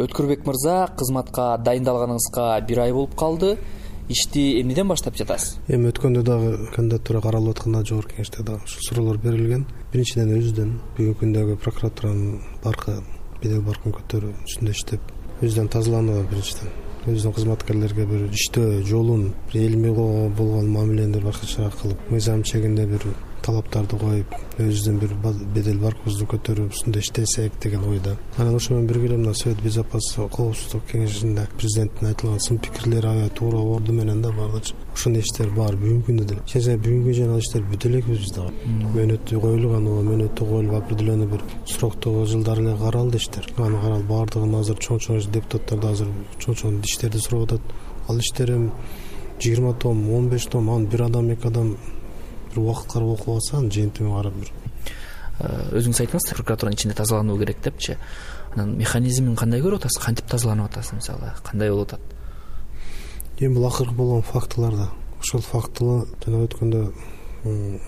өткүрбек мырза кызматка дайындалганыңызга бир ай болуп калды. Ишти эмнеден баштап жатасыз? Эми өткөндө дагы кандидатура каралып атканда жогорку кеңеште дагы ушул суроолор берилген. Биринчиден өзүбүздөн бүгүнкү күндөгү прокуратуранын баркы бедел баркын көтөрүү үстүндө иштеп өзүбүздөн тазалануу биринчиден өзүбүздүн кызматкерлерге бир иштөө жолун эл менен болгон мамилени башкачараак кылып мыйзам чегинде бир талаптарды коюп өзүбүздүн бир бедел баркыбызды көтөрүп үстүндө иштесек деген ойдо анан ошо менен бирге эле мына совет безопасности коопсуздук кеңешинде президенттин айтылган сын пикирлери аябай туура орду менен да баардык ошондой иштер баары бүгүнкү күндө деле. Ишенсеңер бүгүнкү күндө ал иштер бүтө элекпиз биз дагы мөөнөтү коюлган ооба мөөнөтү коюлуп определенный бир сроктогу жылдары эле каралды иштер. Аны каралып баардыгын азыр чоң чоң депутаттар да азыр чоң чоң иштерди сурап атат. Ал иштер эми жыйырма том он беш том аны бир адам эки адам бир убакыт карап окуп алса анын жыйынтыгын карап бир. Э, өзүңүз айттыңыз прокуратуранын ичинде тазалануу керек депчи. Анан механизмин кандай көрүп атасыз? Кантип тазаланып атасыз мисалы? Кандай болуп атат? Эми бул акыркы болгон фактылар да. Ошол фактылы жана өткөндө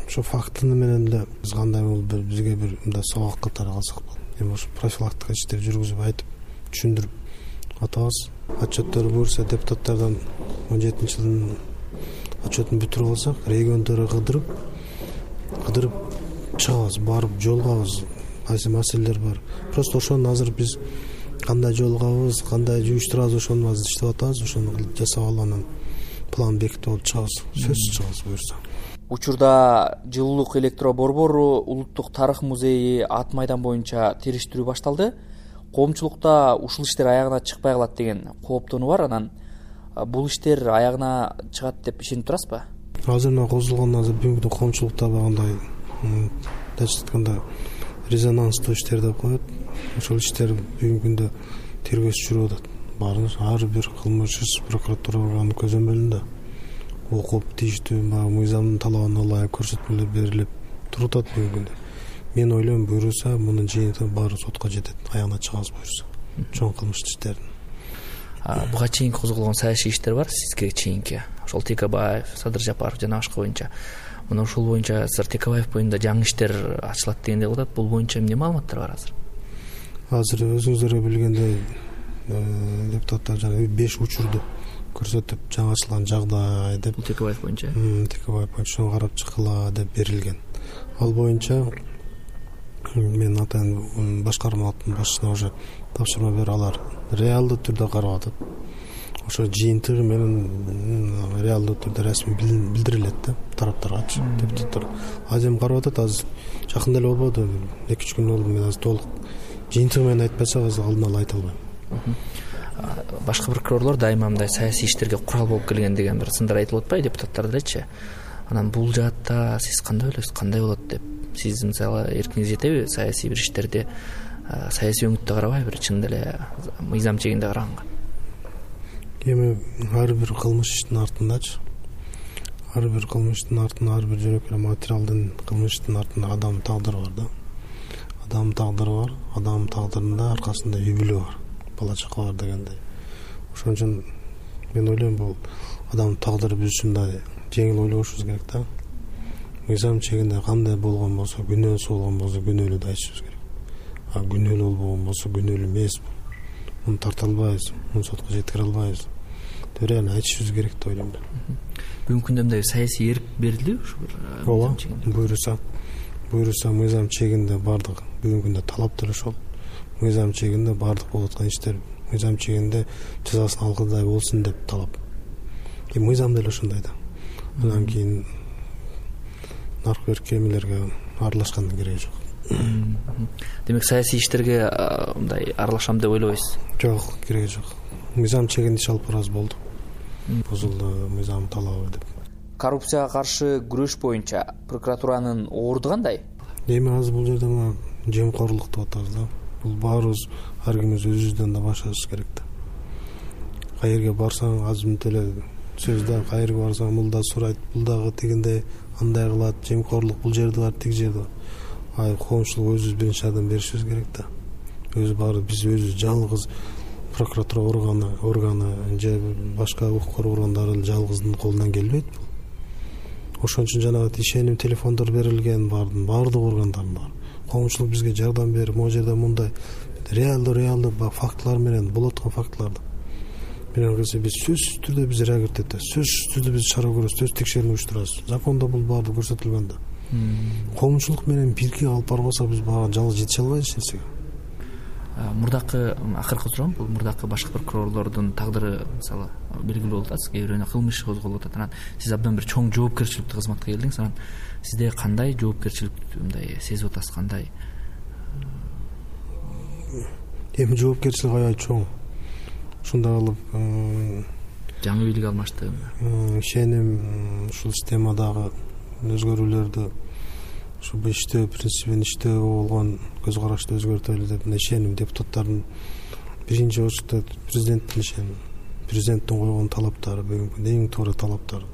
ошол фактыны менен эле биз кандай болуп бизге бир мындай сабак катары калсак болот. Эми ошо профилактика иштерди жүргүзүп айтып түшүндүрүп атабыз. Отчеттор буюрса депутаттардан он жетинчи жылдын отчетун бүтүрүп алсак региондорду кыдырып кыдырып чыгабыз барып жолугабыз. Кайсы маселелер бар? Просто ошону азыр биз кандай жолугабыз кандай жуюштурабыз ошону азыр иштеп атабыз ошону жасап алып анан план бекитип алып чыгабыз. Сөзсүз чыгабыз буюрса учурда жылуулук электро борбору улуттук тарых музейи ат майдан боюнча териштирүү башталды. Коомчулукта ушул иштер аягына чыкпай калат деген кооптонуу бар. Анан бул иштер аягына чыгат деп ишенип турасызбы? Азыр мына козулган азыр бүгүнкү күндө коомчулукта баягындай мындайча айтканда резонанстуу иштер деп коет. Ошол иштер бүгүнкү күндө тергөөсү жүрүп атат. Баары ар бир кылмыш иш прокуратура органынын көзөмөлүндө окуп тийиштүү баягы мыйзамдын талабына ылайык көрсөтмөлөр берилип туруп атат бүгүнкү күндө мен ойлойм буюрса мунун жыйынтыгы баары сотко жетет аягына чыгабыз буюрса чоң кылмыш иштердин буга чейинки козголгон саясий иштер бар сизге чейинки. Ошол текебаев садыр жапаров жана башка боюнча. Мына ушул боюнча сыр текебаев боюнда жаңы иштер ачылат дегендей кылып атат. Бул боюнча эмне маалыматтар бар азыр? Азыр өзүңүздөр билгендей э, депутаттар жана беш учурду көрсөтүп жаңы ачылган жагдай деп текебаев боюнча текебаев боюнча ошону карап чыккыла деп берилген. Ал боюнча мен атайын башкармалыктын башчысына уже тапшырма берип алар реалдуу түрдө карап атат. Ошо жыйынтыгы менен реалдуу түрдө расмий билдирилет да тараптаргачы депутаттар азыр эми карап атат азыр жакында эле болбоду эки үч күн болду мен азыр толук. Жыйынтыгы менен айтпасак азыр алдын ала айта албайм. Башкы прокурорлор дайыма мындай саясий иштерге курал болуп келген деген бир сындар айтылып атпайбы депутаттар делечи. Анан бул жаатта сиз кандай ойлойсуз кандай болот деп сиз мисалы эркиңиз жетеби? Саясий бир иштерди саясий өңүттө карабайбы чын эле мыйзам чегинде караганга эми ар бир кылмыш иштин артындачы. Ар бир кылмыш иштин артында ар бир жөнөкөй эле материалдын кылмыш иштин артында адамдын тагдыры бар да. Адамдын тагдыры бар адамдын тагдырында аркасында үй бүлө бар бала чака бар дегендей. Ошон үчүн мен ойлойм бул адамдын тагдыры биз үчүн мындай жеңил ойлобошубуз керек да. Мыйзам чегинде кандай болгон болсо күнөөсү болгон болсо күнөөлүү деп айтышыбыз керек а күнөөлүү болбогон болсо күнөөлүү эмес муну тарта албайбыз муну сотко жеткире албайбыз. Деп аны айтышыбыз керек деп ойлойм да. Бүгүнкү күндө мындай саясий эрк берилдиби ушу бир ооба буюрса буюрса мыйзам чегинде баардык бүгүнкү күндө талап деле ошол мыйзам чегинде баардык болуп аткан иштер. Мыйзам чегинде жазасын алгыдай болсун деп талап. Эми мыйзам деле ошондой да. Андан кийин наркы берки эмелерге аралашкандын кереги жок демек саясий иштерге мындай аралашам деп ойлобойсуз? Жок кереги жок. Мыйзам чегинде иш алып барабыз болду. Бузулду мыйзамдын талабы деп. Коррупцияга каршы күрөш боюнча прокуратуранын орду кандай? Эми азыр бул жерде мына жемкорлук деп атабыз да. Бул баарыбыз ар кимибиз өзүбүздөн да башташыбыз керек да. Каер жерге барсаң азыр мынтип эле сөз да каерге барсаң бул да сурайт бул дагы тигиндей андай кылат жемкорлук бул жерде бар тиги жерде бар а коомчулукка өзүбүз биринчи жардам беришибиз керек да. Өзү баары биз өзүбүз жалгыз прокуратура органы органы же башка укук коргоо органдары жалгыздын колунан келбейт. Бул ошон үчүн жанагы ишеним телефондор берилген баардын баардык органдардын бар коомчулук бизге жардам берип могу жерде мындай реалдуу реалдуу баягы фактылар менен болуп аткан фактыларды биз сөзсүз түрдө биз реагировать этебиз сөзсүз түрдө биз чара көрөбүз сөзсүз текшерүү уюштурабыз. Закондо бул баардыгы көрсөтүлгөн да коомчулук менен бирге алып барбасак биз бага жалгыз жете албайбыз эч нерсеге. Мурдакы акыркы суроом бул мурдакы башкы прокурорлордун тагдыры мисалы белгилүү болуп атат кээ бирөөүнө кылмыш иш козголуп атат. Анан сиз абдан бир чоң жоопкерчиликтүү кызматка келдиңиз. Анан сизде кандай жоопкерчилик мындай сезип атасыз кандай? Эми жоопкерчилик аябай чоң ушундай кылып жаңы бийлик алмашты ишеним ушул системадагы өзгөрүүлөрдү ушул иштөө принцибин иштөөгө болгон көз карашты өзгөртөлү деп мына ишеним депутаттардын биринчи очередте президенттин ишеним президенттин койгон талаптары бүгүнкү күндө эң туура талаптар